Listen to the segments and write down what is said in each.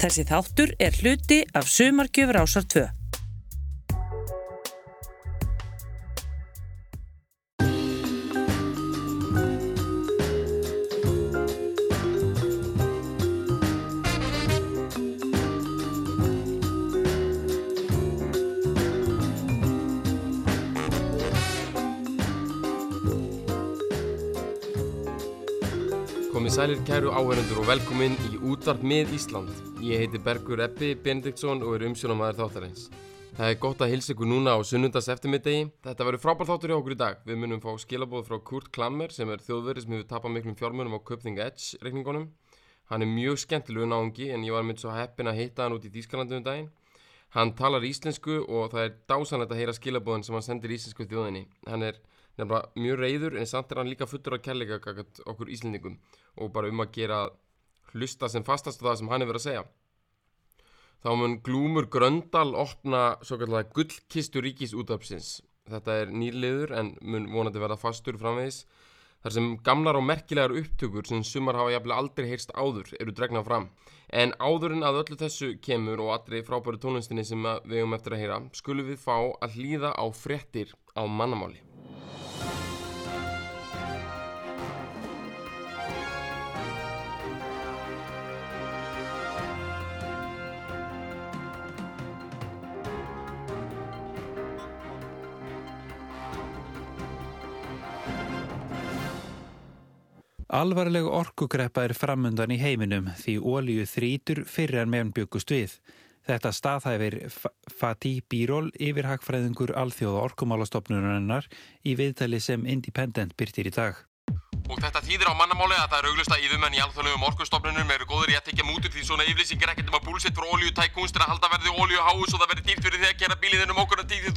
Þessi þáttur er hluti af Sumargjöfur ásar 2. kæru áhörundur og velkomin í útvarp með Ísland. Ég heiti Bergur Eppi Benediktsson og er umsjónamaður þáttarins. Það er gott að hilsa ykkur núna á sunnundas eftirmiddegi. Þetta verður frábært þáttur hjá okkur í dag. Við munum fá skilabóð frá Kurt Klammer sem er þjóðverið sem hefur tapað miklum fjármunum á Köpning Edge reikningunum. Hann er mjög skemmtilegu náungi en ég var mynd svo heppin að hitta hann út í Þýskalandi um daginn. Hann talar íslensku og það er dásanlegt að heyra skilabóðin sem hann sendir íslensku þjóðinni. Hann er nefnilega mjög reyður en samt er hann líka fullur af kærleika okkur íslendingum og bara um að gera hlusta sem fastast á það sem hann er verið að segja. Þá mun Glúmur Gröndal opna svo kallega gullkistu ríkis útöpsins. Þetta er nýrliður en mun vonandi verða fastur framvegis. Þar sem gamlar og merkilegar upptökur sem sumar hafa jafnlega aldrei heyrst áður eru dregnað fram. En áðurinn að öllu þessu kemur og allri frábæru tónlistinni sem við höfum eftir að heyra skulum við fá að hlýða á fréttir á mannamáli. Alvarleg orkugreppa er framundan í heiminum því ólíu þrítur fyrir en meðan byggust við. Þetta staðhæfir Fatih Birol yfirhagfræðingur alþjóða orkumálastofnunarinnar í viðtali sem Independent byrtir í dag. Og þetta þýðir á mannamáli að það er auglust að yfirmenn í alþjóðlegum orkustofnunum eru góður í að tekja mútur því svona yfirlýsingir ekkert um að búlsitt fyrir ólíutækkunst er að halda verði ólíuháus og það verði dýrt fyrir því að gera bíliðinum okkur að tíð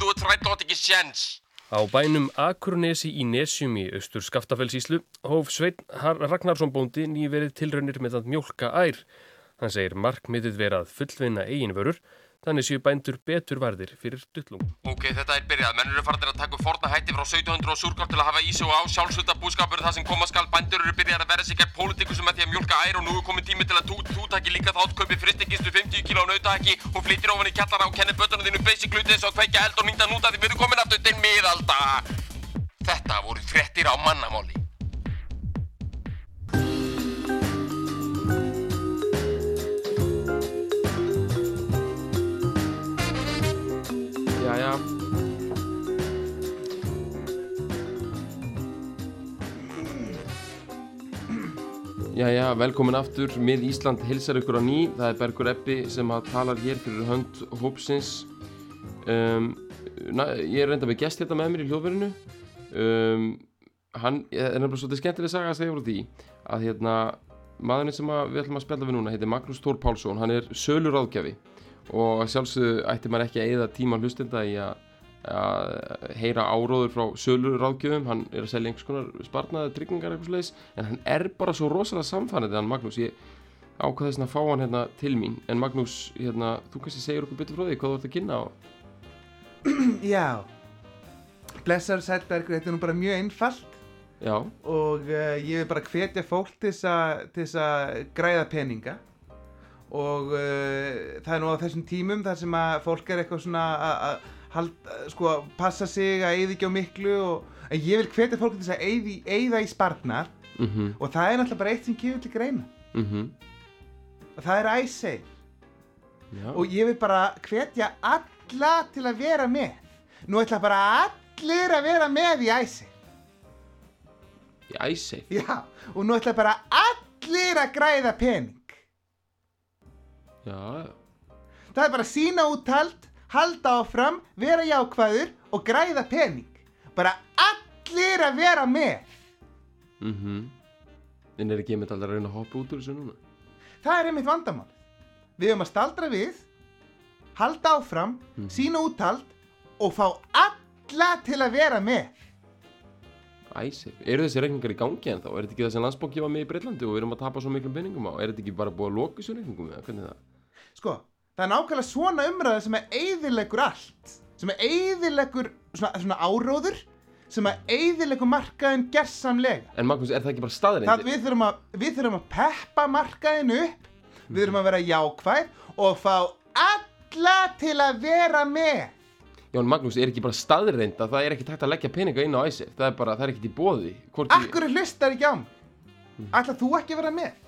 Á bænum Akurnesi í Nesjum í austur Skaftafellsíslu hóf Svein Ragnarsson bóndi nýverið tilraunir með að mjólka ær. Hann segir markmiðið verað fullvinna eiginvörur, þannig séu bændur betur varðir fyrir dullung. Ok, þetta er byrjað. Menn eru fartir að taka forna hætti frá 1700 og surkár til að hafa í sig og á sjálfsölda búskapur það sem koma skal. Bændur eru byrjað að vera sig gegn pólitíkusum með því að mjólka ær og nú er komið tími til að þú, þú taki líka þátt kaupi fristekistu 50 kg á nautahækki og flyttir ofan í kjallara og kennir bötunum þínu basic hluti eins og kveikja eld og nýta núta því við erum komin aftur til miðalda. Þetta voru frettir á mannamáli. Jæja, velkomin aftur. Mið Ísland hilsar ykkur á ný. Það er Bergur Eppi sem talar hér fyrir hönd hópsins. Um, na, ég er reynda með gest hérna með mér í hljóðverinu. Um, hann er nefnilega svolítið skemmtileg saga að segja frá því að hérna, maðurinn sem að við ætlum að spjalla við núna heitir Magnús Tór Pálsson. Hann er söluráðgjafi og sjálfsögðu ætti maður ekki að eigða tíma hlustenda í að, að heyra áróður frá sölur ráðgjöfum hann er að selja einhvers konar sparnaði tryggingar eitthvað sliðis en hann er bara svo rosalega samfannandi hann Magnús, ég ákvaði þess að fá hann hérna til mín. En Magnús, hérna, þú kannski segir okkur betur frá því hvað þú ert að kynna á Já. Blessar Sætbergur, þetta er nú bara mjög einfalt. Já, og uh, ég vil bara hvetja fólk til þess að græða peninga. Og uh, það er nú á þessum tímum þar sem að fólk er eitthvað svona að- að halda, sko, passa sig að eyða ekki á miklu og en ég vil hvetja fólk til þess að eyði, eyða í sparnar mhm, og það er náttúrulega bara eitt sem kemur til greina. Mhm. Og það er Já, og ég vil bara hvetja alla til að vera með. Nú ætla bara allir að vera með í æseg í æsseif Já, og nú ætla bara allir að græða pening. Já, Það er bara sína úttald, halda áfram, vera jákvæður og græða pening. Bara allir að vera með. mhm En er ekki einmitt aldrei að reyna að hoppa út úr þessu núna? Það er einmitt vandamál. Við höfum að staldra við, halda áfram, Mhm. sína úttald og fá alla til að vera með. Æsif, eru þessi reikningar í gangi en þá? Er þetta ekki það sem landsbóki var með í Breitlandi og við erum að tapa svo miklum peningum á? Er þetta ekki bara búið að loka þessu reikningum eða hvernig er það? Sko, það er nákvæmlega svona umræða sem er eyðilegur allt. Sem er eyðilegur svona, svona áróður sem er eyðilegur markaðin gersamlega. En Magnús, er það ekki bara Það, staðreyndir? við, þurfum að, við þurfum að peppa markaðin upp við erum að vera jákvæð og fá alla til að vera með Jón Magnús er ekki bara staðreind að það er ekki takt að leggja peninga inn á æsir það er bara, það er ekki í bóði Hvorki, Akkur hlustar ekki á mig Ætla þú ekki að vera með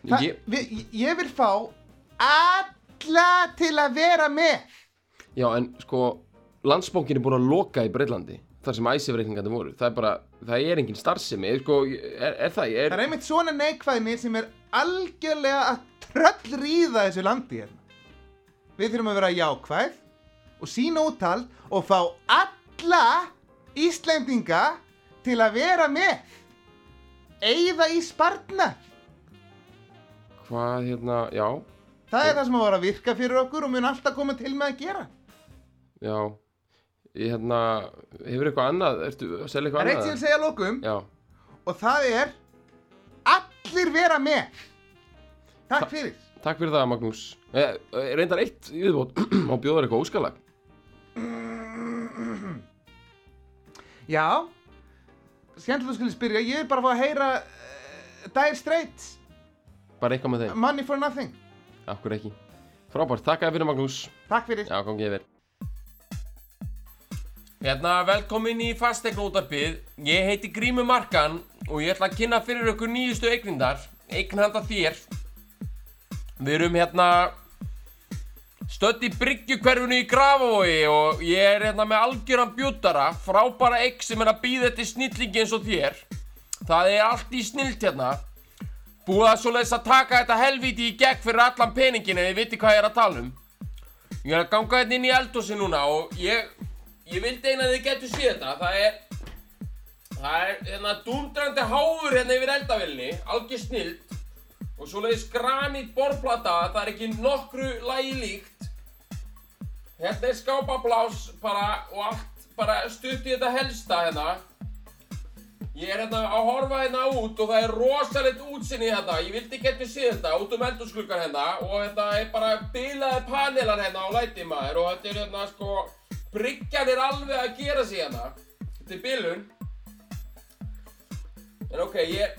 Það, ég, við, ég vil fá alla til að vera með Já, en sko landsbókin er búin að loka í Breitlandi þar sem æsifreikningandi voru það er bara, það er engin starfsemi sko, er, er það, er, Það er einmitt svona neikvæðni sem er algjörlega að tröllríða þessu landi hérna. Við þurfum að vera jákvæð og sína úttald og fá alla Íslendinga til að vera með. Eyða í spartna. hvað hérna, já Það er það sem að vera að virka fyrir okkur og mun alltaf koma til með að gera. já, ég hérna hefur eitthvað annað, ertu að selja eitthvað er eitt sem ég annað? segja að lokum? Já, og það er allir vera með. Takk fyrir. takk fyrir það Magnús. Eh, eh, reyndar eitt í viðbót. Má bjóða þér eitthvað óskalag Já, skemmtilegt að skulle spyrja, ég vil bara fá að heyra uh, Dire Straits, bara eitthvað með þeim, Money for Nothing. Akkur ekki. Frábært, takk að fyrir Magnús. Takk fyrir. Já, gangi yfir Hérna, velkomin í fastegnútarpið Ég heiti Grímur Markan og ég ætla að kynna fyrir ykkur nýjustu eignindar eign handa þér. Við erum hérna stödd í bryggjukverfinu í Grafavogi og ég er hérna með algjöran bjútara frábæra eign sem er að býða eftir snillingi eins og þér. Það er allt í snilt hérna Búið að svoleiðis að taka þetta helvíti í gegn fyrir allan peningin en þið viti hvað ég er að tala um Ég er að ganga hérna inn í eldhúsi núna og ég, ég vildi eina að þið getur séð þetta. Það er, það er hérna dundrandi háfur hérna yfir eldavilni, algjör snild. Og svoleiðis granít borplata, það er ekki nokkru lagi líkt. Hérna er skápablás bara og allt bara stutt í þetta helsta hérna. Ég er hérna að horfa hérna út og það er rosalegt útsinni hérna. Ég vildi getur séð þetta út um eldursklukkar hérna og þetta er bara bilaði panelar hérna á læti maður og þetta er hérna sko Bryggjan er alveg að gera sig hérna. Þetta er bilun. En ok, ég,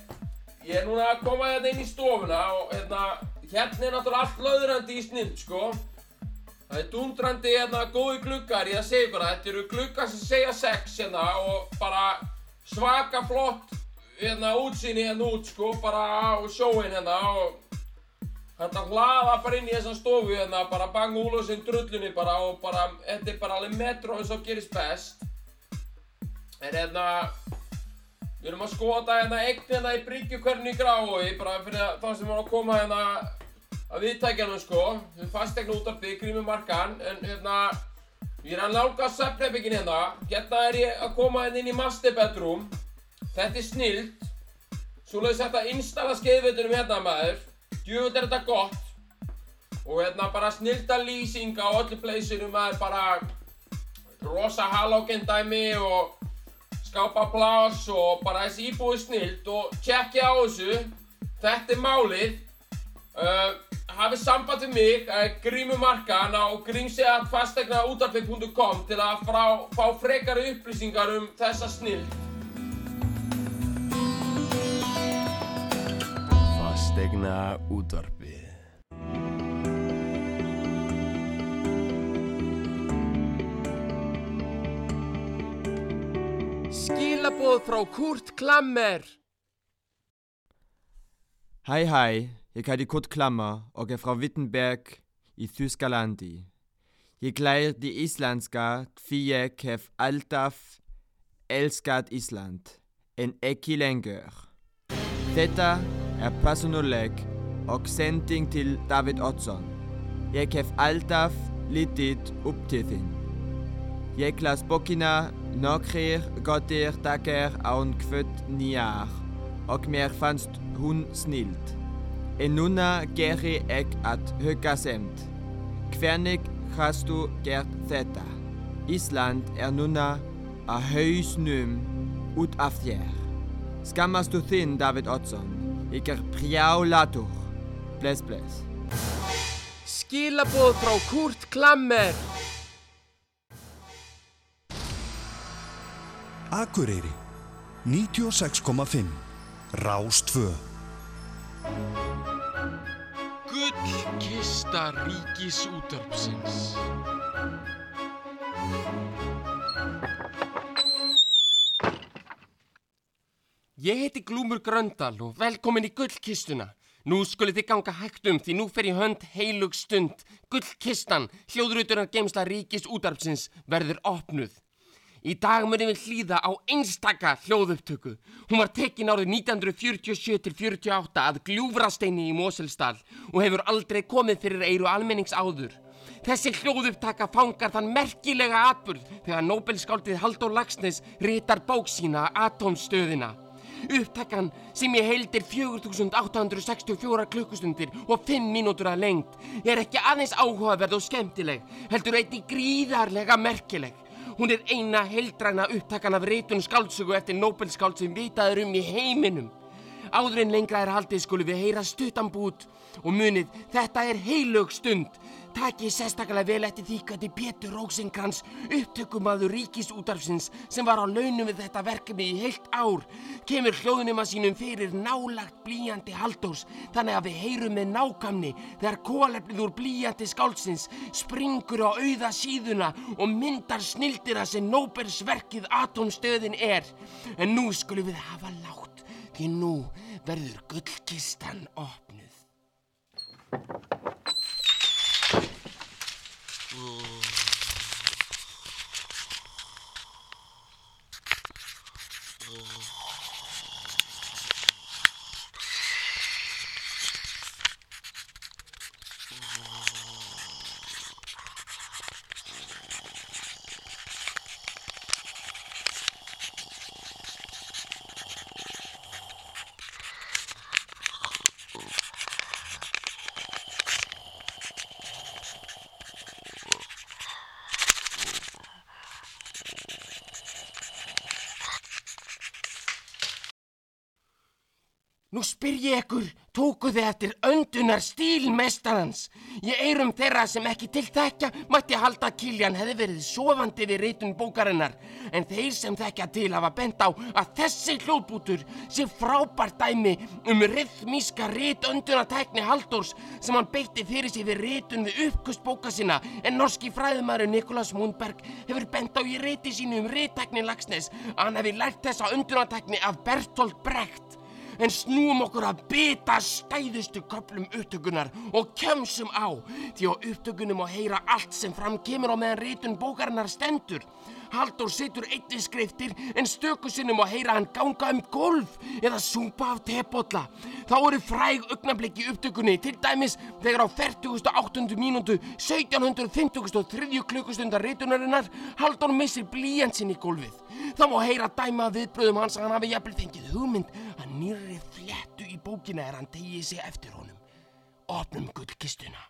ég er núna að koma hérna inn í stofuna og hérna, hérna er náttúrulega allt löðrandi í snill sko. Það er dundrandi hérna góði gluggar, ég að segja ykkur það, þetta eru gluggar sem segja sex hérna og bara svaka flott hérna útsýni hérna út sko, bara á sjóin hérna og Þetta hlaða bara inn í þessa stofu hérna, bara bang úlösinn drullunni bara og bara, þetta er bara alveg metro eins og gerist best. En hérna, við erum að skoða hérna eign hérna í bryggjukverðinu í Grávói, bara fyrir að það sem var að koma hérna að viðtækjanum sko. Við fastegna út af því, grímum markan, en hérna, ég er að nálgast svefnherbyggin hérna. Hérna er ég að koma hérna inn í master bedroom. Þetta er snilt. Svoleiðis þetta installa skeiðveitunum hérna maður. Djöfull er þetta gott og hérna bara snilda lýsing á öllu pleysunum það er bara rosa halógen dæmi og skápa pláss og bara þessi íbúi snild og tjekkja á þessu þetta er málið uh, hafið samband við mig uh, grímumarkan á grímseatfastegnaútarpið.com til að frá, fá frekari upplýsingar um þessa snild Fastegna útvarpið Skilaboð frá Kurt Klammer. Hei hei, ég heiti Kurt Klammer og er fra Wittenberg í Þýskalandi. Ég glæðir de íslenska því ég hef alltaf elskat Ísland, en ekki lengur. Þetta er personuleg og sending til David Oddsson. Ég hef alltaf litið upp til þinn. Ég las bókina nokkrir góðir dagar án kvöld nýjar og mér fannst hún snild. En núna geri ég að huga semt. Hvernig hast þú gert þetta? Ísland er núna að hausnum út af þér. Skammast þú þinn, David Oddsson? Ég er prjálatur. Bless, bless. Skilaboð frá Kurt Klammer Akureyri 96,5 Rás 2 Kista ríkisútvarpsins. Ég heiti Glúmur Gröndal og velkomin í gullkistuna. Nú skulið þið ganga hægt um því nú fer í hönd heilug stund. Gullkistan, hljóðrutunar geimsla ríkis útarpsins, verður opnuð. Í dag munum við hlýða á einstaka hljóðupptöku. Hún var tekin árið 1947-48 að gljúfrasteini í Moselsdal og hefur aldrei komið fyrir eiru almennings áður. Þessi hljóðupptaka fangar þann merkilega atburð þegar Nobelskáldið Halldór Lagsnes rítar bók sína Atomstöðina. Upptakan sem ég heildir 4864 klukkustundir og 5 mínútur að lengt er ekki aðeins áhugaverð og skemmtileg, heldur einnig gríðarlega merkileg. Hún er eina heildræna upptakan af reytun skáldsögu eftir Nobelskáld sem vitaður um í heiminum. Áður en lengra er haldið skulum við heyra stuttanbút og munið þetta er heilög stund. Takk ég sérstaklega vel eftir því hvernig Pétur Rósenkrans, upptökumadur ríkisútarfsins sem var á launum við þetta verkefni í heilt ár, kemur hljóðunum að sínum fyrir nálagt blíjandi haldós þannig að við heyrum með nákamni þegar kólefnið úr blíjandi skálsins springur á auða síðuna og myndar snildira sem Nóbersverkið atomstöðin er. En nú skulum við hafa látt því nú verður gullkistan opnuð. Nú spyr ég ykkur, tóku þið eftir öndunar stílmestarans. Ég eirum þeirra sem ekki til þekkja mætti halda að Kiljan hefði verið sofandi við reytun bókarinnar. En þeir sem þekkja til hafa bent á að þessi hljóðbútur sé frábært dæmi um rithmíska reytundunatækni Halldórs sem hann beitti fyrir sig við reytun við uppkust bóka sinna en norski fræðumæru Nikolas Mundberg hefur bent á í reyti sínu um reytækni Lagsnes að hann hefði lært þessa undunatækni af Bertolt Brecht. En snúum okkur að bita stæðustu köplum upptökunar og kemsum á því á upptökunum að heyra allt sem fram kemur á meðan rítun bókarinnar stendur. Halldór setur einnig skriftir en stöku sinnum að heyra hann ganga um golf eða súpa af tepotla. Þá eru fræg augnablik í upptökunni til dæmis þegar á 48. mínútu 1753 klukkustundar rítunarinnar Halldór missir blíjansinn í golfið. Það má heyra dæma viðbröðum hans að hann hafi jafnvel fengið hugmynd nýrri fléttu í bókina er hann tegið sig eftir honum. Opnum gullkistuna.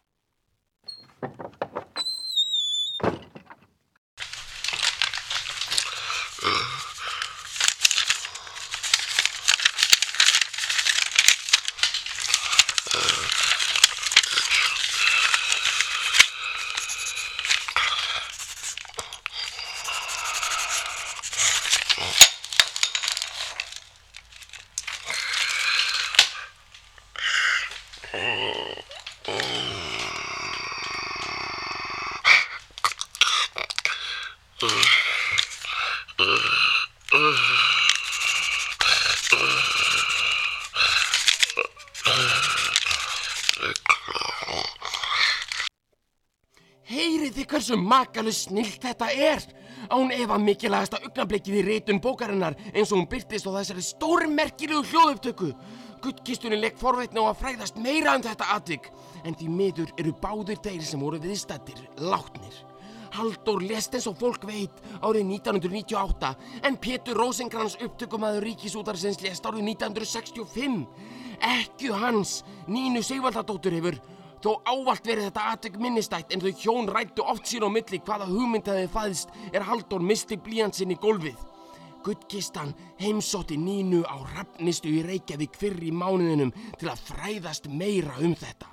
Makalus snilt þetta er? Án efa mikilagasta augnablikið í reytun bókarinnar eins og hún byrtist á þessari stórmerkilegu hljóðupptöku. Guttkistunni legg forveitna á að fræðast meira um þetta atvik, en því miður eru báðir þeir sem voru viðstættir látnir. Halldór lest eins og fólk veit árið 1998 en Pétur Rósenkrans upptökumæður ríkisútarsins lest árið 1965. Ekki hans, Nínu Sigvaldadóttur hefur þó ávalt verið þetta atvik minnistætt en þau hjón rættu oft sín á milli hvaða hugmynd hefði fæðist er Halldór misti blíjansinn í gólfið. Guttkistan heimsótti Nínu á rafnistu í Reykjavík fyrr í mánuðinum til að fræðast meira um þetta.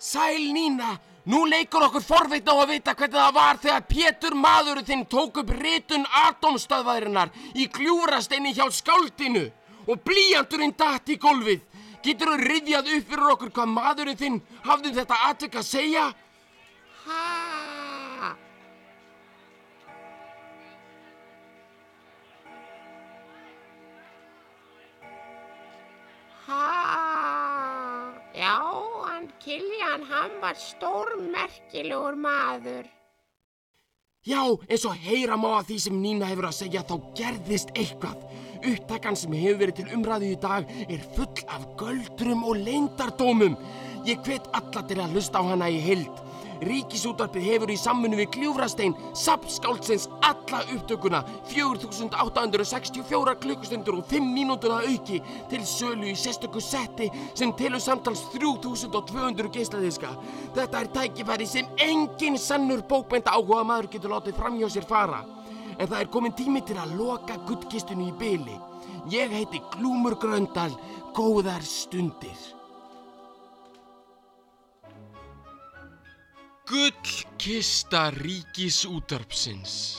Sæl Nína, Nú leikur okkur forvitna á að vita hvernig það var þegar Pétur maðurinn þinn tók upp ritun atomstöðvæðirinnar í kljúrasteini hjá skáldinu og blíjanturinn datt í gólfið. Getur þú rifjað upp fyrir okkur hvað maðurinn þinn hafði um þetta atvik að segja? Ha? Ha, já, Kiljan, hann var stórmerkilegur maður. Já, eins og heyra má að því sem Nína hefur að segja þá gerðist eitthvað. Upptakan sem hefur verið til umræðu í dag er full af göldrum og leyndardómum. Ég hvet alla til að hlusta á hana í hild. Ríkisútvarpið hefur í samfunnu við Kljúfrastein sapskáldsins alla upptökuna 4864 klukkustundur og 5 mínútur að auki til sölu í sérstöku setti sem telur samtals 3200 geisladiska. Þetta er tækifæri sem engin sannur bókbenda áhuga maður getur látið framhjá sér fara. En það er komin tími til að loka gullkistunni í byli. Ég heiti Glúmur Gröndal, góðar stundir. Gullkista ríkisútarpsins.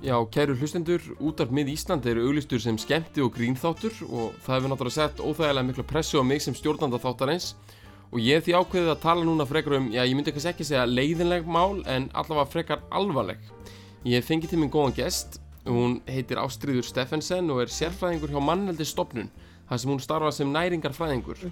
Já, kæru hlustendur, útarp mið Ísland eru auglistur sem skemmti og grínþáttur og það hefur náttúrulega sett óþægilega mikla pressu á mig sem stjórnanda þáttarins og ég því ákveðið að tala núna frekar um, já ég myndi kannski ekki segja leiðinleg mál en allavega frekar alvarleg. Ég hef fengið til minn góðan gest, hún heitir Ástriður Steffensen og er sérfræðingur hjá manneldi stopnun, þar sem hún starfa sem næringarfræðingur.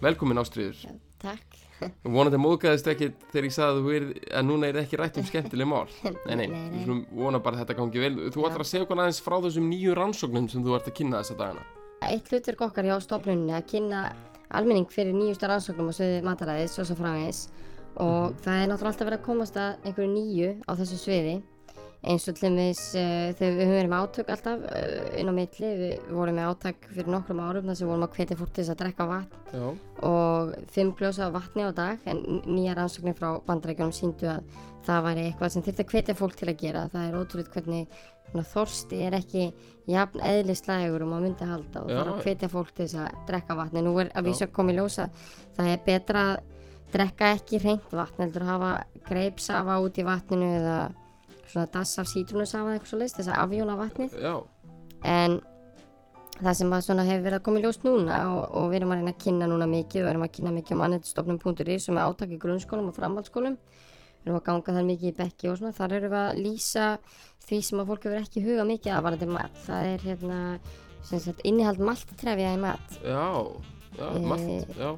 Velkomin Ástriður. Takk. Vonandi móðgæðist ekki þegar ég sagði að, þú er, að núna er ekki rætt um skemmtileg mál. Nei, nei, við skulum vona bara að þetta gangi vel. Þú ætlar að segja okkur aðeins frá þessum nýju rannsóknum sem þú ert að kynna þessa dagana. Eitt hlutverk okkar hjá stofnunni að kynna almenning fyrir nýjustu rannsóknum á sviði mataræðis og svo framvegis. Og það er náttúrulega alltaf verið að komast að einhverju nýju á þessu sviði. Eins og til dæmis uh, þegar við höfum verið með átök alltaf uh, inn á milli, við vorum með átök fyrir nokkrum árum þar sem vorum að hvetja fólk til þess að drekka vatn. Já. og fimm gljósa vatni á dag en nýja rannsóknir frá bandarækjunum síndu að það væri eitthvað sem þurfti að hvetja fólk til að gera. Það er ótrúlega hvernig þorsti er ekki jafn eðlislægur og maður myndi halda og Já. er að hvetja fólk til þess að drekka vatni nú er að vísa að koma í ljósa það er betra að drekka ekki reynt vatn heldur að hafa greipsafa út í vatninu eða svona dass af sítrunusafa eitthvað svo leist þess að afjóna vatnið. Já, en það sem að svona hefur verið að koma í ljós núna og, og við erum að reyna að kynna núna mikið og erum að kynna mikið um annetstofnum.is sem er átak í grunnskólum og framhaldsskólum við erum að ganga þar mikið í bekki og svona. Þar erum við að lýsa því sem að fólk hefur ekki huga mikið að varandi mat. Það er hérna sagt, innihald malttrefja í mat. Já, já, Eh, margt, já,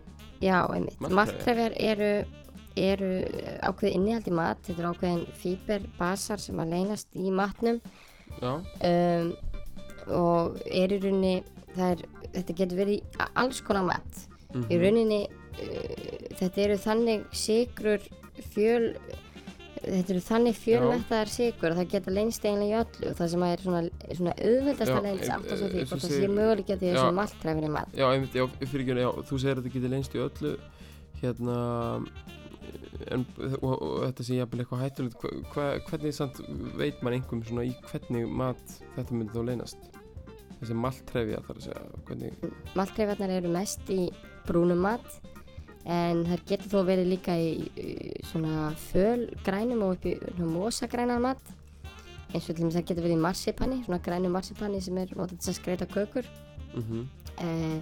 já, einmitt, Malttrefjar. eru eru ákveðið innihald í mat. Þetta er ákveðin fíberbasar sem að leynast í matnum. Já, um, og er í rauninni er, þetta getur verið alls konar mat. Mhm. í rauninni uh, þetta eru þannig sigrur fjöl þetta eru þannig fjölmettaðar sigur að það geta leynst eiginlega í öllu og það sem er svona, svona auðveldast að leynst átt að e- því eins og hvort það sé möguleik að því Já. þessu maltræfin í mat já, einmitt, já, fyrir ekki, já, þú segir að þetta getur lengst í öllu, hérna, en, og, og þetta sé jafnvel eitthvað hættulegt, hva, hvernig samt veit mann einhverjum svona í hvernig mat þetta myndi þá leynast? Þessi maltrefja þar að segja, hvernig, maltræfarnar eru mest í brúnum mat en það getur þó verið líka í, svona fölgrænum og upp í svona mosagrænan mat. Eins og það getur verið í marsipanni svona grænu marsipanni sem er notað til að skreita kökur. Mhm, eh,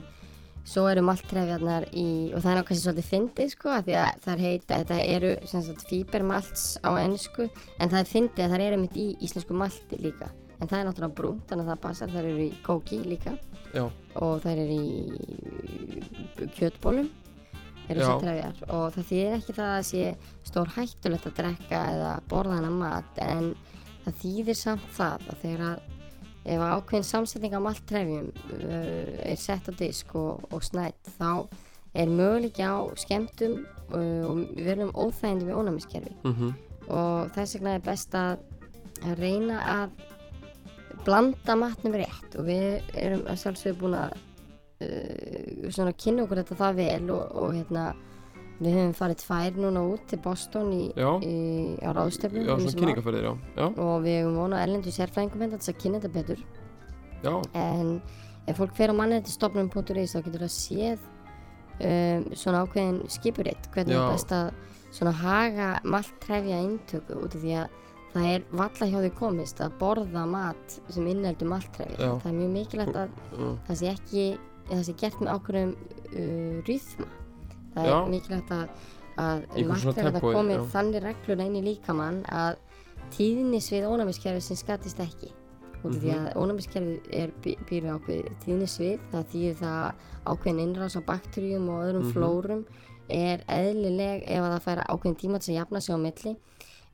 svo eru maltræfarnar í og það er náttúrulega svolítið fyndið sko af því að það er heita, þetta eru fíbermalts á ennsku en það er fyndið að það eru mitt í íslensku malti líka. En það er náttúrulega brúnt þannig að það passar, það eru í kóki líka. Já, og þær eru í kjötbólum eru trefjar og það þýðir ekki það að sé stór hættulegt að drekka eða borða hana mat en það þýðir samt það að þegar að ef ákveðin samsetning af malttrefjum uh, er sett á disk og, og snætt þá er möguleiki á skemmtum uh, og við verðum óþægindi við ónæmiskerfi. Mhm, og þess vegna er best að reyna að blanda matnum rétt. Og við erum að sjálfsögðu búin að svona kynna okkur þetta það vel og, og hérna Við höfum farið tvær núna út til Boston í, í, á ráðstöfnum Já, svona kynningaferðir, já. Já, og við höfum vonað erlendu sérfræðingum hérna til þess að kynna þetta betur. Já, en ef fólk fer á mannættistofnum.is þá getur það séð um, svona ákveðin skipuritt hvernig er best að svona haga maltrefja inntöku út af því að það er valla hjá því komist að borða mat sem inneldur maltrefja Já. það er mjög mikilvægt að það sé ekki það sé gert með ákveðum uh, rýðma það Já. er mikilvægt að, að Einhver svona maltrefja það já. þannig reglur inn í líkamann að tíðnisvið ónæmiskerfi sem skatist ekki af því Mhm. að ónæmiskerfið er býr við ákveð tíðnisvið það þýðir það ákveðin innrás á bakteríum og öðrum Mhm. flórum er eðlileg ef að það fær ákveðin tíma til að jafna sig á milli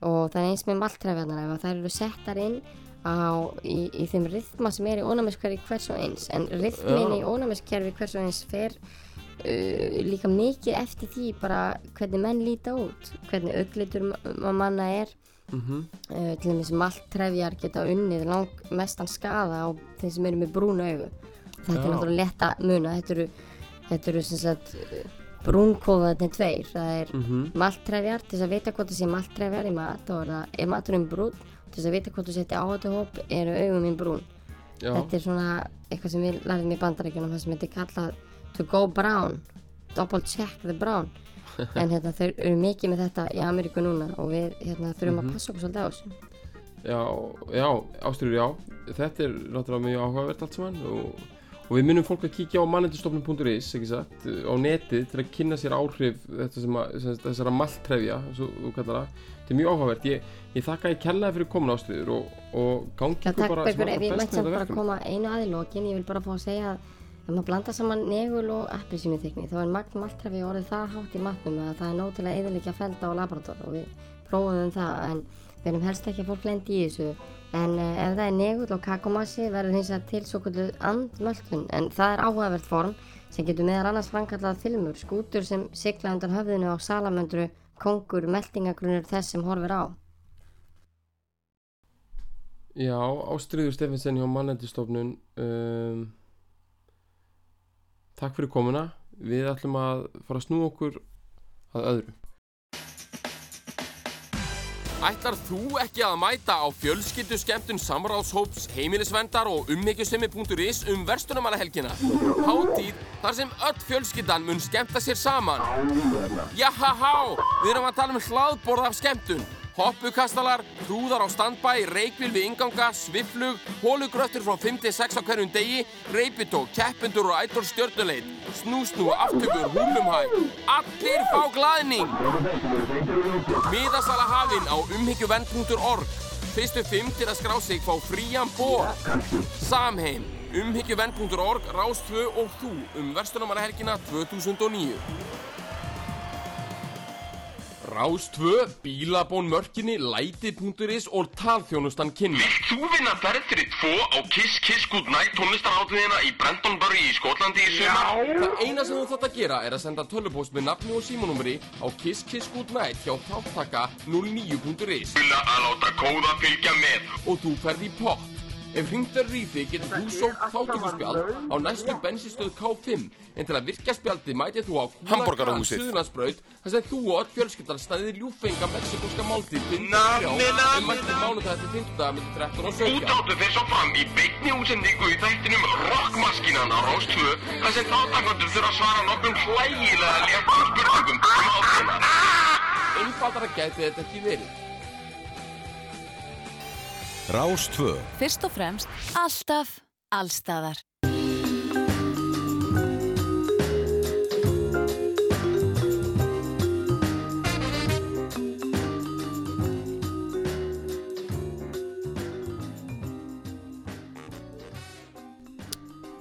og það er eins með maltrefjarnar ef að þær eru settar inn á, í, í þeim rithma sem er í ónæmiskerfi hvers og eins. En rithmin í ónæmiskerfi hvers og eins fer uh, líka mikið eftir því bara hvernig menn líta út hvernig auglitur ma- manna er. Mhm, uh, til dæmis maltrefjar geta unnið lang mestan skaða á þeim sem eru með brún augu. Þetta er Já. náttúrulega lett að muna. Þetta eru, þetta eru sem sagt brúnkóðaðni tveir. Það er mhm, maltrefjar til þess að vita hvort það sé maltrefjar í mat og er, er maturinn brún til þess að vita hvort þú setja áhættuhóp eru augum mín brún já, þetta er svona eitthvað sem við lærðum í bandaríkjunum það sem heitir kallað to go brown double check the brown en hérna, þau eru mikið með þetta í Ameríku núna og við hérna, þurfum Mhm. að passa okkur svolítið á þessu já, já, ástyrjur, já. Þetta er náttúrulega mjög áhugavert allt saman og, og við minnum fólk að kíkja á satt, á netið til að kynna sér áhrif sem að, sem, þessara maltrefja. Þetta er mjög áhugavert. Ég, ég þakka ég kellaði fyrir komin ástyrjur og, og gangi ykkur bara ef ég best mætti samt þetta bara verkefni. koma einu að í lokin, ég vil bara fá að segja að ef maður blanda saman negul og appelsínu þykni þá er magn maltrefi orðið það hátt í matnum að það er að eðilegja felda á laborator og við prófum það en við erum helst ekki að fólk lendi í þessu en uh, ef það er negull og kakomassi verður hins vegar til svo kvöldu andmöldun en það er áhugavert form sem getur meðal annars framkallað filmur, skútur sem sigla undan höfðinu á salamöndru, kongur, meldingagrunur þess sem horfir á. Já, Ástriður Steffensen hjá mannendistofnun um, Takk fyrir komuna. Við ætlum að fara að snú okkur að öðru Ætlar þú ekki að mæta á fjölskyldu skemmtun samráðshóps heimilisvendar og ummyggjusemi.is um verstunumalahelgina? Hátíð þar sem öll fjölskyldan mun skemmta sér saman. Jahahá, við erum að tala um hlaðborð af skemmtun. Hoppukastalar, hrúðar á standbæ, reikvil við inganga, sviflug, hólugröttur frá 5-6 á hverjum degi, reipitó, keppendur og ædol stjörnuleit, snúsnú, aftökur, húlumhæ. Allir fá glaðning! Miðasala hafinn á umhyggjuvenn.org Fyrstu fimm til að skrá sig fá frían bór Samheim umhyggjuvenn.org Rástvö og þú um verstunumarahelgina 2009 Rástvö, bílabón mörkinni, læti.is og talþjónustan kynna Þú vinna ferð fyrir tvo á Kiss Kiss Good Night tónlistarhátíðina í Brandonbury í Skotlandi í sumar? Það eina sem þú þátt að gera er að senda tölvupóst með nafni og símanúmeri á kisskissgoodnight hjá þáttaka 09.is Vilja að láta kóða fylgja með. og þú ferð í pott. Ef hringt er rífi getur þú sótt þáttökuspjald á næstu bensinstöð K5 en til að virkja spjaldi mætið þú á Hamborgarahúsið. Suðurlandsbraut þar sem þú og öll fjölskyldan stæðir ljúfenga mexikóska máltíð fyrir Nammi, þrjá nammi, mættu mánudag til 15 með 13 og 17. Útáttu fer svo fram í beinni útsendingu í þættinum Rockmaskinan á 2 þar sem þáttakandur þurfa að svara nokkrum hlægilega léttum spurningum um hátíðina. Einfaldara gæti þetta ekki verið. Rás 2 Fyrst og fremst, alltaf, allstaðar.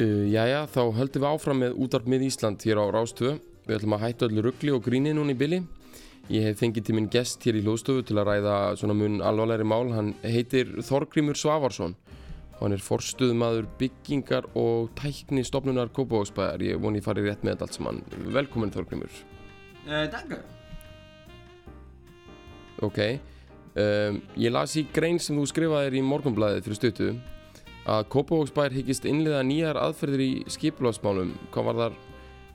Uh, jæja, þá höldum við áfram með útarp með Ísland hér á Rástöðu. Við ætlum að hætta öllu ruggli og gríni núna í bili. Ég hef fengið til minn gest hér í hljóðstofu til að ræða svona mun alvarlegri mál. Hann heitir Þorgrímur Svavarsson og hann er forstuðmaður byggingar og tækni stopnunar Kópavóksbæðar. Ég voni ég farið rétt með þetta allt saman. Velkomin Þorgrímur. Uh, danke. Ok. Um, ég las í grein sem þú skrifaðir í morgunblæðið fyrir stuttu að Kópavóksbær hyggist innliða nýjar aðferðir í skipulásmálum hvað var þar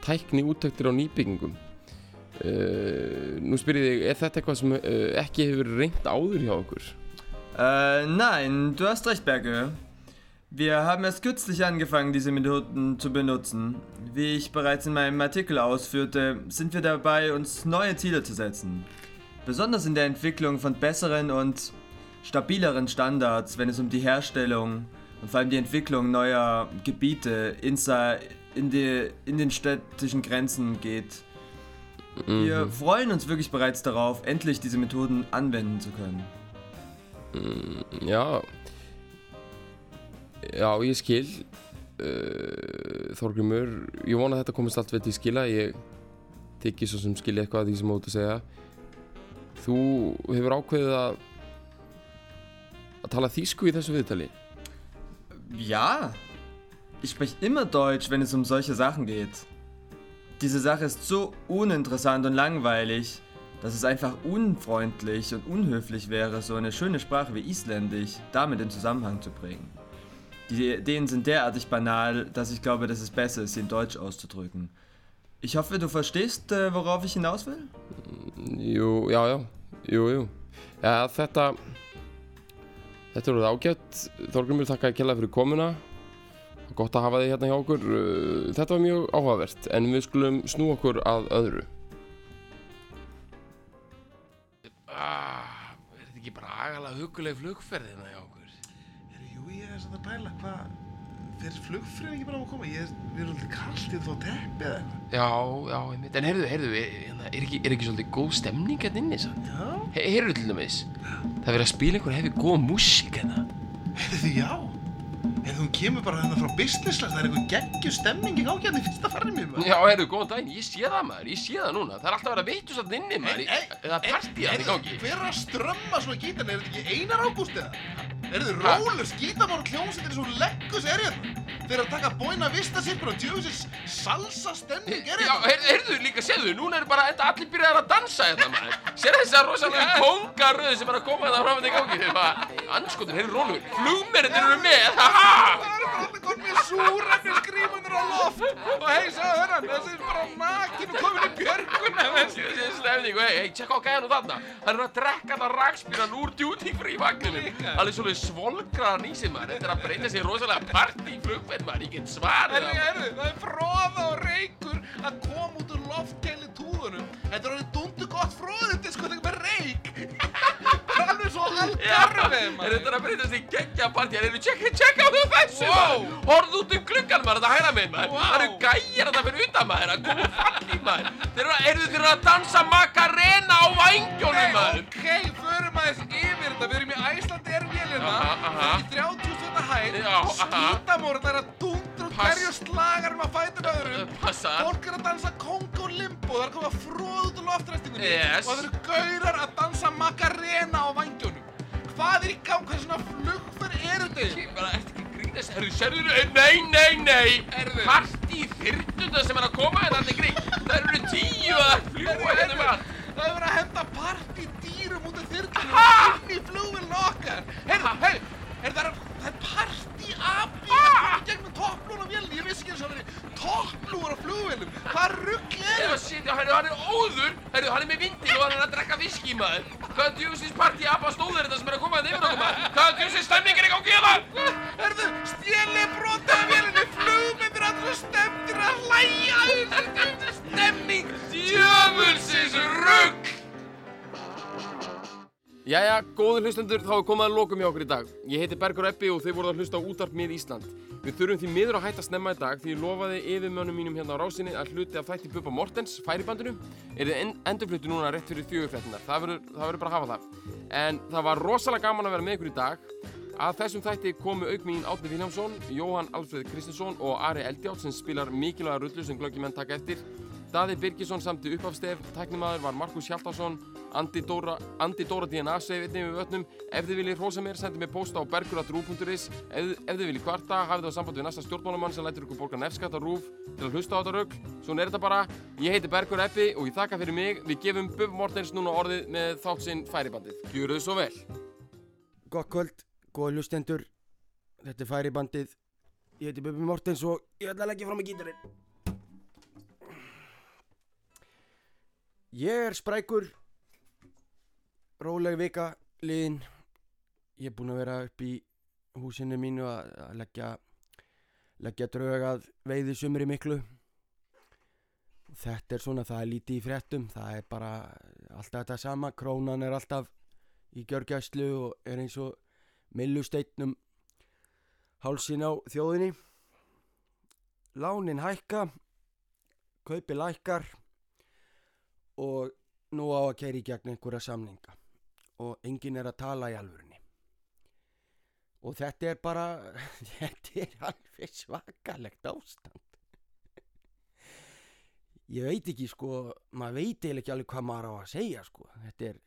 tækni úttektir á nýbyggingum nú spyr ég þig, er þetta eitthvað sem uh, ekki hefur reynt áður hjá okkur? Äh, nein, du hast recht, Berge. Wir haben erst kürzlich angefangen, diese Methoden zu benutzen. Wie ich bereits in meinem Artikel ausführte, sind wir dabei, uns neue Ziele zu setzen. Besonders in der Entwicklung von besseren und stabileren Standards, wenn es um die Herstellung und vor allem die Entwicklung neuer Gebiete in, die, in den städtischen Grenzen geht. Wir freuen uns wirklich bereits darauf, endlich diese Methoden anwenden zu können. Mm, já Já, ég skil uh, Þorgrymur Ég vona að þetta komist allt vel til skila. Ég teki svo sem skilja eitthvað af því sem þú ert að segja. Þú hefur ákveðið að að tala þýsku í þessu viðtali? Ja, ich spreche immer Deutsch, wenn es um solche Sachen geht. Diese Sache ist so uninteressant und langweilig, dass es einfach unfreundlich und unhöflich wäre, so eine schöne Sprache wie Isländisch damit in Zusammenhang zu bringen. Die Ideen sind derartig banal, dass ich glaube, dass es besser ist, sie in Deutsch auszudrücken. Ich hoffe, du verstehst, äh, worauf ich hinaus will? Jú, já, já, jú, jú Já, þetta Þetta er ágætt Þorgrymur þakka ekki fyrir komuna Gott að hafa þig hérna hjá okkur Uh, Þetta var mjög áhugavert En við skulum snú okkur að öðru ah, Er þetta ekki bara agalega huguleg flugferðina hjá okkur? Jú, ég er svona að pæla, hvað, þeir flugfrið ekki bara á að koma? Ég er, við erum alltaf kallt í þá teppi eða eitthvað. Já, já, einmitt En heyrðu, heyrðu, er, hérna, er, ekki, er ekki svolítið góð stemning hérna inni samt? Já. He Heyrðu til dæmis Það er verið að spila einhver hefði góð músík hérna Herru, já. Herru, hún kemur bara hérna frá businessland, það er einhver geggjur stemming í gangi hérna fyrsta farið mér, maður. Já, heyrðu, góðan daginn, ég sé það maður, ég sé það núna Það er alltaf að vera veitu satt inni maður Eða partí að það í gangi Hver er að strömma svona gítarni? Er þetta ekki Einar Ágúst eða? Er þetta rólur skítamár og hljómsveitir svo leggus er hérna? Þeir eru að taka bóina vista sirkur og tjóðsins salsa stemning er Já, hérna? heyrðu, heyrðu líka, séðu, núna er bara enda allir byrjaðar að dansa hérna maður. Sér þessar rosalega kongaröðu sem er að koma þetta fram í gangi Þeir bara, anskotin, heyrðu rólur, flugmerindir eru með, haha Það eru bara allir konn með súrefni skrífunir á loft. Og hei, sagðu hörran, þessi er bara nakin og komin í björguna Þessi þessi stefning og hei, hei, tjekka á gæðan og þarna. Hann er að drekka það rakspíran úr duty free vagninum. Alveg svolítið svolgraðan í sig maður. Þetta er að breyta sig rosalega partí flugferð maður Ég get svarið Herru, herru, það er fróða og reykur að koma út úr loftkæli túðunum Þetta er alveg dundu gott sko, þetta er með reyk. Það er svo algarfið, Er maður. Þetta að breyta sig geggja partí? Hann er tjekka, tjekka á þessu Wow. maður Horfðu út um gluggan maður, þetta hægra með maður. Wow. Það eru gæjar þetta fyrir utan maður að koma fallí maður. Þeir eru að, að dansa makarena á vangjónum maður. Ok, förum aðeins þetta, við erum í Æslandi ervélina Aha, aha. Í 30 stundar hæð Já, aha. Skítamórn er að dundra Pass. hverju slagarum að fæta öðrum Passa Fólk er að dansa kongo og limbo, það er að fróða út úr loftræstingunni Yes. Og það eru gaurar að dansa makarena á vangjónum Hvað er í gang, hvað svona flugferð eru þetta? Ég bara, ertu ekki grínast? Herru, serðu, nei, nei, nei Heyrðu. Partí þyrtunda sem er að koma hérna allir grín Það eru tíu að fljúa hérna með allt Það er verið að henda partí dýrum út af þyrlunum Ha? inn í flugvélun okkar. Heyrðu, heyrðu, heyrðu, það er, það er partí api að koma gegnum topplún á vélunni Ég vissi ekki eins og það verið topplúar á flugvélum. Hvað rugg er shit, já, herru, hann er óður. Herru, hann er með vindil og hann er að drekka viski, maður Hvaða djúsins partí apa stóður þetta sem góður hlustendur, þá er komið að lokum hjá okkur í dag. Ég heiti Bergur Eppi og þið voruð að hlusta á útarp mið Ísland. Við þurfum því miður að hætta snemma í dag því ég lofaði yfirmönnum mínum hérna á rásinni að hluti af þætti Bubba Mortens, færibandinu, er þið en endurflutu núna rétt fyrir fjögurfréttinar. Það verður bara að hafa það. En það var rosalega gaman að vera með ykkur í dag. Að þessum þætti komu auk mín Átni Viljámsson, Jóhann Alfred Kristinsson og Ari Eldjátt sem spilar mikilvæga rullu sem glöggi menn taka eftir. Daði Birgisson samti uppafstef, tæknimaður var Markus Hjaltarsson, Andi Dóra, Andi Dóra DNA segi einnig við vötnum. Ef þið viljið hrósa mér, sendið mér posta á bergur.rúf.is. Ef, ef þið viljið kvarta, hafið það samband við næsta stjórnmálamann sem lætur ykkur borga nefskatt á rúf til að hlusta á þetta rugg. Svona er þetta bara. Ég heiti Bergur Eppi og ég þakka fyrir mig. Við gefum Bubba Mortens núna orðið með þátt sinn færibandið. Gjöru þið svo vel. Gott kvöld, góða hlustendur Þetta er færibandið Ég heiti Bubi Mortens og ég ætla að leggja fram í gítarinn Ég er sprækur. Róleg vika liðin. Ég er búinn að vera upp í húsinu mínu að, að leggja leggja drög að veiði sumri miklu. Þetta er svona, það er lítið í fréttum. Það er bara alltaf þetta sama. Krónan er alltaf í gjörgæslu og er eins og millusteinnum hálsin á þjóðinni. Lánin hækka kaupi lækkar og nú á að keira í gegn einhverja samninga. Og enginn er að tala í alvörunni. Og þetta er bara þetta er alveg svakalegt ástand. Ég veit ekki sko maður veit eiginlega ekki alveg hvað maður á að segja sko. Þetta er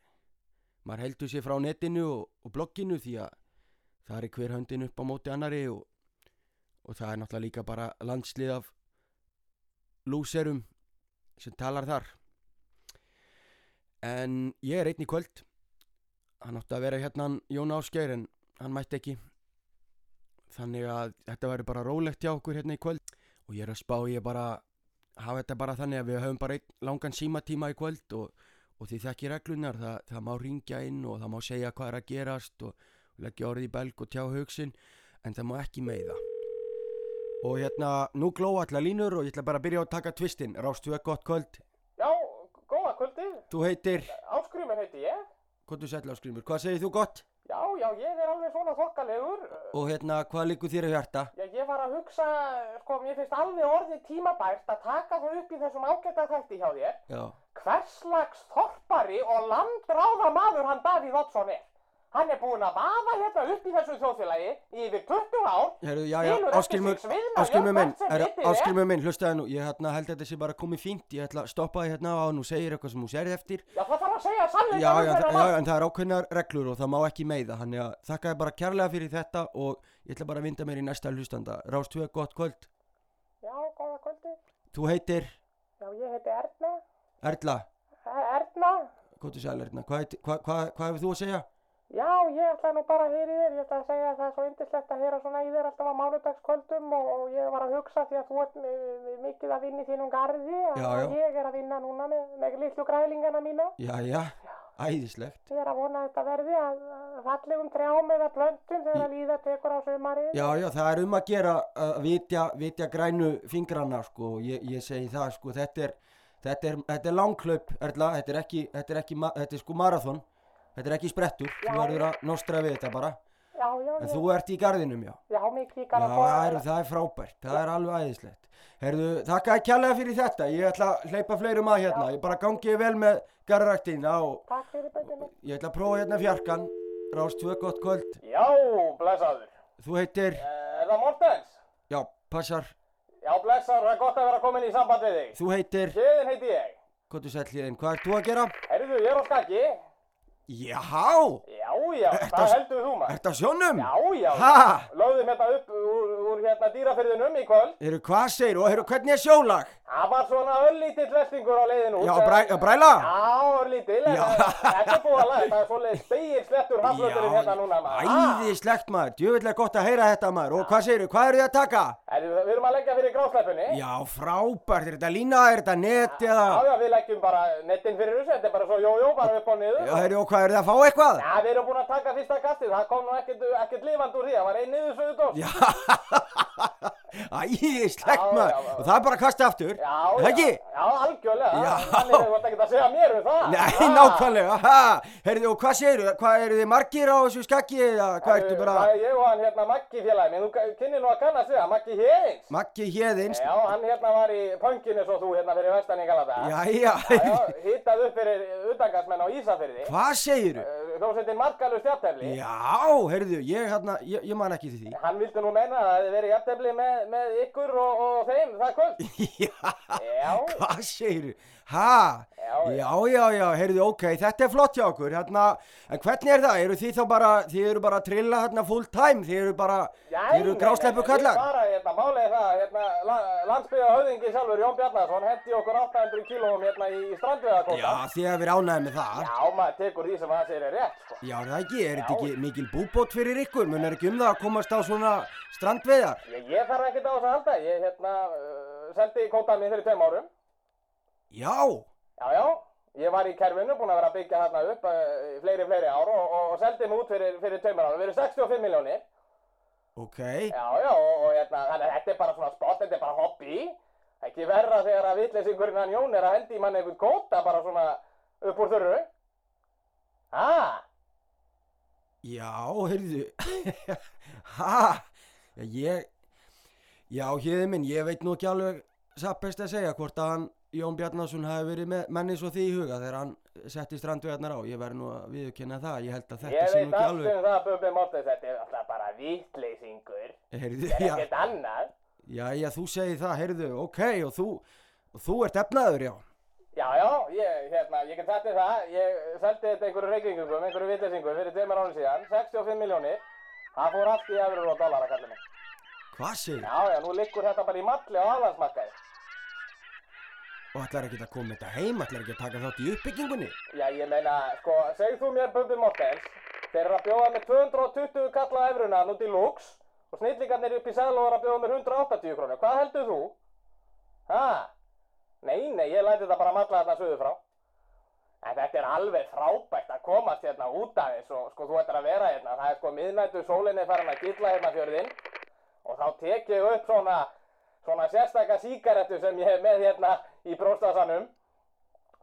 maður heldur sér frá netinu og, og blogginu því að það er hver höndin upp á móti annari og, og það er náttúrulega líka bara landslið af lúserum sem talar þar en ég er einn í kvöld. Hann átti að vera hérna Jón Ásgeir en hann mætti ekki. Þannig að þetta verður bara rólegt hjá okkur hérna í kvöld. Og ég er að spá ég bara hafa þetta bara þannig að við höfum bara einn langan símatíma í kvöld og, og því þekki reglunar það, það má ringja inn og það má segja hvað er að gerast og, og leggja orðið í belg og tjá hugsin en það má ekki meiða. Og hérna nú glóa allar línur og ég ætla bara að byrja að taka tvistin Rástu við gott kvöld Já, góða kvöldið. Þú heitir, Áskrymur heiti ég. hvað þú sætla áskrimur, hvað segir þú gott? Já, já, ég er alveg svona þokkalegur. Og hérna, hvað liggur þér á hjarta? Já, ég var að hugsa, sko, mér finnst alveg orðið tímabært að taka það upp í þessum ágæta þætti hjá þér. Já, Hvers slags þorpari og landráða maður hann Davíð Oddsson er. Hann er búinn að vaða hérna upp í þessu þjóðfélagi í yfir 20 ár. herru, já, já, jörð minn, er. áskrimur minn, hlustaði nú, ég hérna held að þetta sé bara komið fínt, ég ætla að stoppa þig hérna á nú segir eitthvað sem þú segir eftir. Já, það þarf að segja sannleika Já, já, já, mann. en það er ákveðnar reglur og það má ekki meiða, þannig að þakka þér bara kærlega fyrir þetta og ég ætla bara að vinda mér í næsta hlustanda. Rást þú gott kvöld, Já, góða kvöldið. þú heitir Já, ég heiti Erna. Erla, Erna. hvað hefur þú að segja? Já, ég ætla nú bara að heyra í þér, ég ætla að segja að það er svo yndislegt að heyra svona í þér alltaf á mánudagskvöldum og, og ég var að hugsa því að þú ert mi- mi- mikið að vinna í þínum garði og Já, já. ég er að vinna núna með, með litlu grælingana mína. Já, já, æðislegt. Ég er að vona að þetta verði að fallegum trjám eða plöntum þegar að líða tekur á sumarið. Já, já, það er um að gera að vitja, vitja grænu fingrana, sko, ég, ég segi það, sko, þetta er, þetta er, þetta er langklaup, Erla, þetta er ekki, þetta er ekki, þetta er sko marathon, þetta er ekki sprettur, Já, þú verður að nostra við þetta bara, Já, já, en já. þú ert í garðinum, já. Já, mikið í Já, garð það er, það er frábært, það er alveg æðislegt. Herðu, þakka að kjærlega fyrir þetta, ég ætla að hleypa fleirum að hérna, ég bara gangi vel með garðræktina og Takk fyrir bætinu. ég ætla að prófa hérna fjarkan, rást tvö gott kvöld, Já, blessaður. þú heitir, Er það Mortens? já, passar, Já, blessaður, það er gott að vera komin í samband við þig. þú heitir, Hliðin heiti ég. hvað þú ert þú að gera? Herðu, ég er á skakki. Já, Já, já, á- heldur þú maður? á sjónum? Já, já, Ha? lögðum hérna upp úr, úr hérna dýrafyrðinum í kvöld. Eru hvað segir og eru hvernig er sjólag? Það var svona öllítill lestingur á leiðin út. Já, bræ, bræla? Já, Já. þetta er búið að laga. Það er svolítið spegir slettur haflöturinn hérna núna maður. Æðislegt maður, djöfullega gott að heyra þetta maður og hvað segir hvað eru þið að taka? Herðu, við erum að leggja fyrir grásleppunni. Já, frábært, er þetta lína, er þetta net? Já, já, við leggjum bara nettin fyrir er hvað eru þið að fá eitthvað? Já, við erum búin að taka fyrsta kastið, það kom nú ekkert, lifandi úr því, það var einn niður sögðu dós. Já, æðislegt Já, maður já, já. og það er bara að kasta aftur, Já, er það já, ekki? Já, algjörlega, Já. þannig hefur þetta ekkert að segja mér um það. Nei, nákvæmlega, ha, heyrðu, og hvað segir þið, hvað eru þið margir á þessu skakki eða hvað ertu bara, Það er ég og hann hérna Maggi félagi minn, þú kynni nú að kannast það, Maggi Héðins. Maggi Héðins, Já, hann hérna var í pönkinu svo þú hérna fyrir vestan í Galata. Jæja. Já, hittað upp fyrir utangarsmenn á Ísafyrði. hvað segir þið? Hljómsveitin Markalur stjártefli. Já, heyrðu, ég, hérna, ég, ég man ekki til því. Hann vildi nú meina að hefði verið jafntefli með, með ykkur og, og þeim, það kvöld. Já. Hvað segir þið? Ha? Já, já, já, heyrðu, ok, þetta er flott hjá okkur, hérna, en hvernig er það? Eru þið þá bara, þið eru bara að trilla hérna full time, þið eru bara, þið eru grásleppu kallar? Bara, hérna, málið er það, hérna, la, landsbyggða höfðingi sjálfur, Jón Bjarnason, hendi okkur 800 kílóum hérna í, strandveðakóta. Já, þið hefur ánægð með það. Já, maður tekur því sem hann segir er rétt, sko. Já, er það ekki, er þetta ekki mikil búbót fyrir ykkur, mun er ekki um það að komast á svona strandveiðar? Ég, ég Já, Já, já, Ég var í kerfinu, búinn að vera að byggja þarna upp uh, fleiri, fleiri ár og, og, og seldi mig út fyrir, fyrir tveimur ára. Við erum 65 miljónir. Ok. Já, já, og, og hérna, þannig að þetta er bara svona spott, þetta er bara hobby. Ekki verra þegar að vitleysingurinn hann Jón er að hendi í manni einhvern kóta bara svona upp úr þurru. Ah, Já, heyrðu. já, ég, já, hérði minn, ég veit nú ekki alveg satt best að segja hvort að hann Jón Bjarnason hafi verið með menni svo því í huga þegar hann setti strandvegarnar á. Ég verði nú að viðkynna það, ég held að þetta ég sé veit nú ekki alveg. um það, Bubbi Mortens, þetta er alltaf bara vitleysingur. Heyrðu, Það er ekkert annað. Já, já, þú segir það, heyrðu, ok, og þú, og þú ert efnaður, já. Já, já, ég, hérna, ég get þér það, ég seldi þetta einhverju reykingum, einhverju vitleysingum fyrir tveimur ánum síðan, 65 miljónir, það fór allt í eurur og dollara, kallið mig. Hvað segir? Já, já, nú liggur þetta bara í malli á aðlandsmarkaði. Og ætlar ekki að koma þetta heim, ætlar ekki að taka þátt í uppbyggingunni? Já, ég meina, sko, segð þú mér Bubbi Mortens, þeir eru að bjóða með 220 kalla efruna nút í Lux og snillingarnir upp í Sæðló eru að bjóða með 180 krónur, hvað heldur þú? Ha? Nei, nei, ég læti þetta bara malla þarna suðu frá. En þetta er alveg frábært að komast hérna út af þess og sko þú ættir að vera hérna, það er sko miðnættu sólinni farin að gilla hérna fjörðinn og þá tek ég upp svona, svona sérstaka síkarettu sem ég hef með hérna í bróstasanum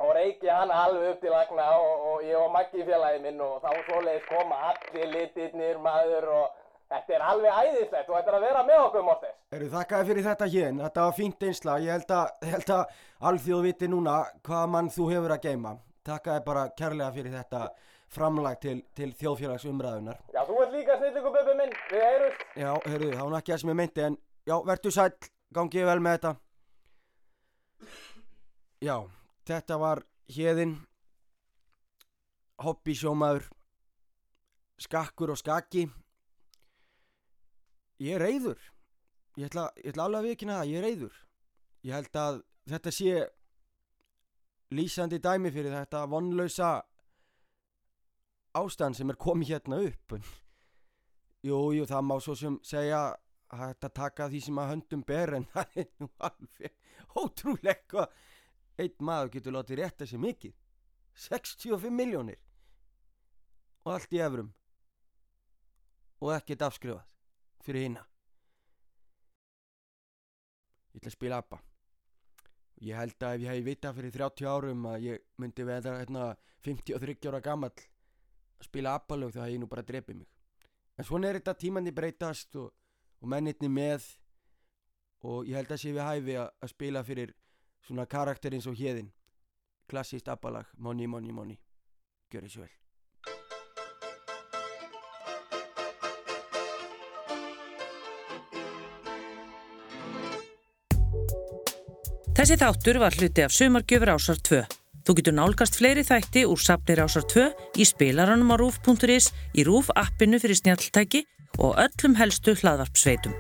og reiki hann alveg upp til lagna og, og ég og Maggi félagi minn og þá svoleiðis koma allir litirnir maður og þetta er alveg æðislegt og þetta er að vera með okkur Mortes. Eru þakkaði fyrir þetta hér, þetta var fínt einsla, ég held að, held að alþjóð viti núna hvaða mann þú hefur að geima. Þakkaði bara kærlega fyrir þetta framlag til, til þjóðfélagsumræðunar. Já, þú ert líka snillingu bubbi minn, við heyrust. Já, heyrðu, var nú ekki það sem ég meinti en já, vertu sæll, gangi vel með þetta. Já, þetta var hérðin, hobbysjómaður, skakkur og skaki. Ég er reyður, ég ætla, ég ætla alveg að vikina það, ég er reyður. Ég held að þetta sé lýsandi dæmi fyrir þetta vonlausa ástand sem er komið hérna upp. En Jú, jú, það má svo sem segja að þetta taka því sem að höndum ber en það er nú alveg ótrúlega einn maður getur látið rétta sér mikið. 65 miljónir og allt í efrum og ekkert afskrifað. Fyrir hinna Ég ætla að spila ABBA. Ég held að ef ég hef vitað fyrir 30 árum að ég myndi veða hérna 53 ára gamall að spila ABBA lög þá hef ég nú bara drepið mig. En svona er þetta tímanni breytast og, og mennitni með. Og ég held að sé við hæfi að, að spila fyrir svona karakter eins og hérðin klassíst abbalag, money, money, money gjör þessu vel Þessi þáttur var hluti af Sumargjöfur Ásar 2. Þú getur nálgast fleiri þætti úr safnir Ásar 2 í spilaranum á rúf.is, í rúf appinu fyrir snjalltæki og öllum helstu hlaðvarp sveitum.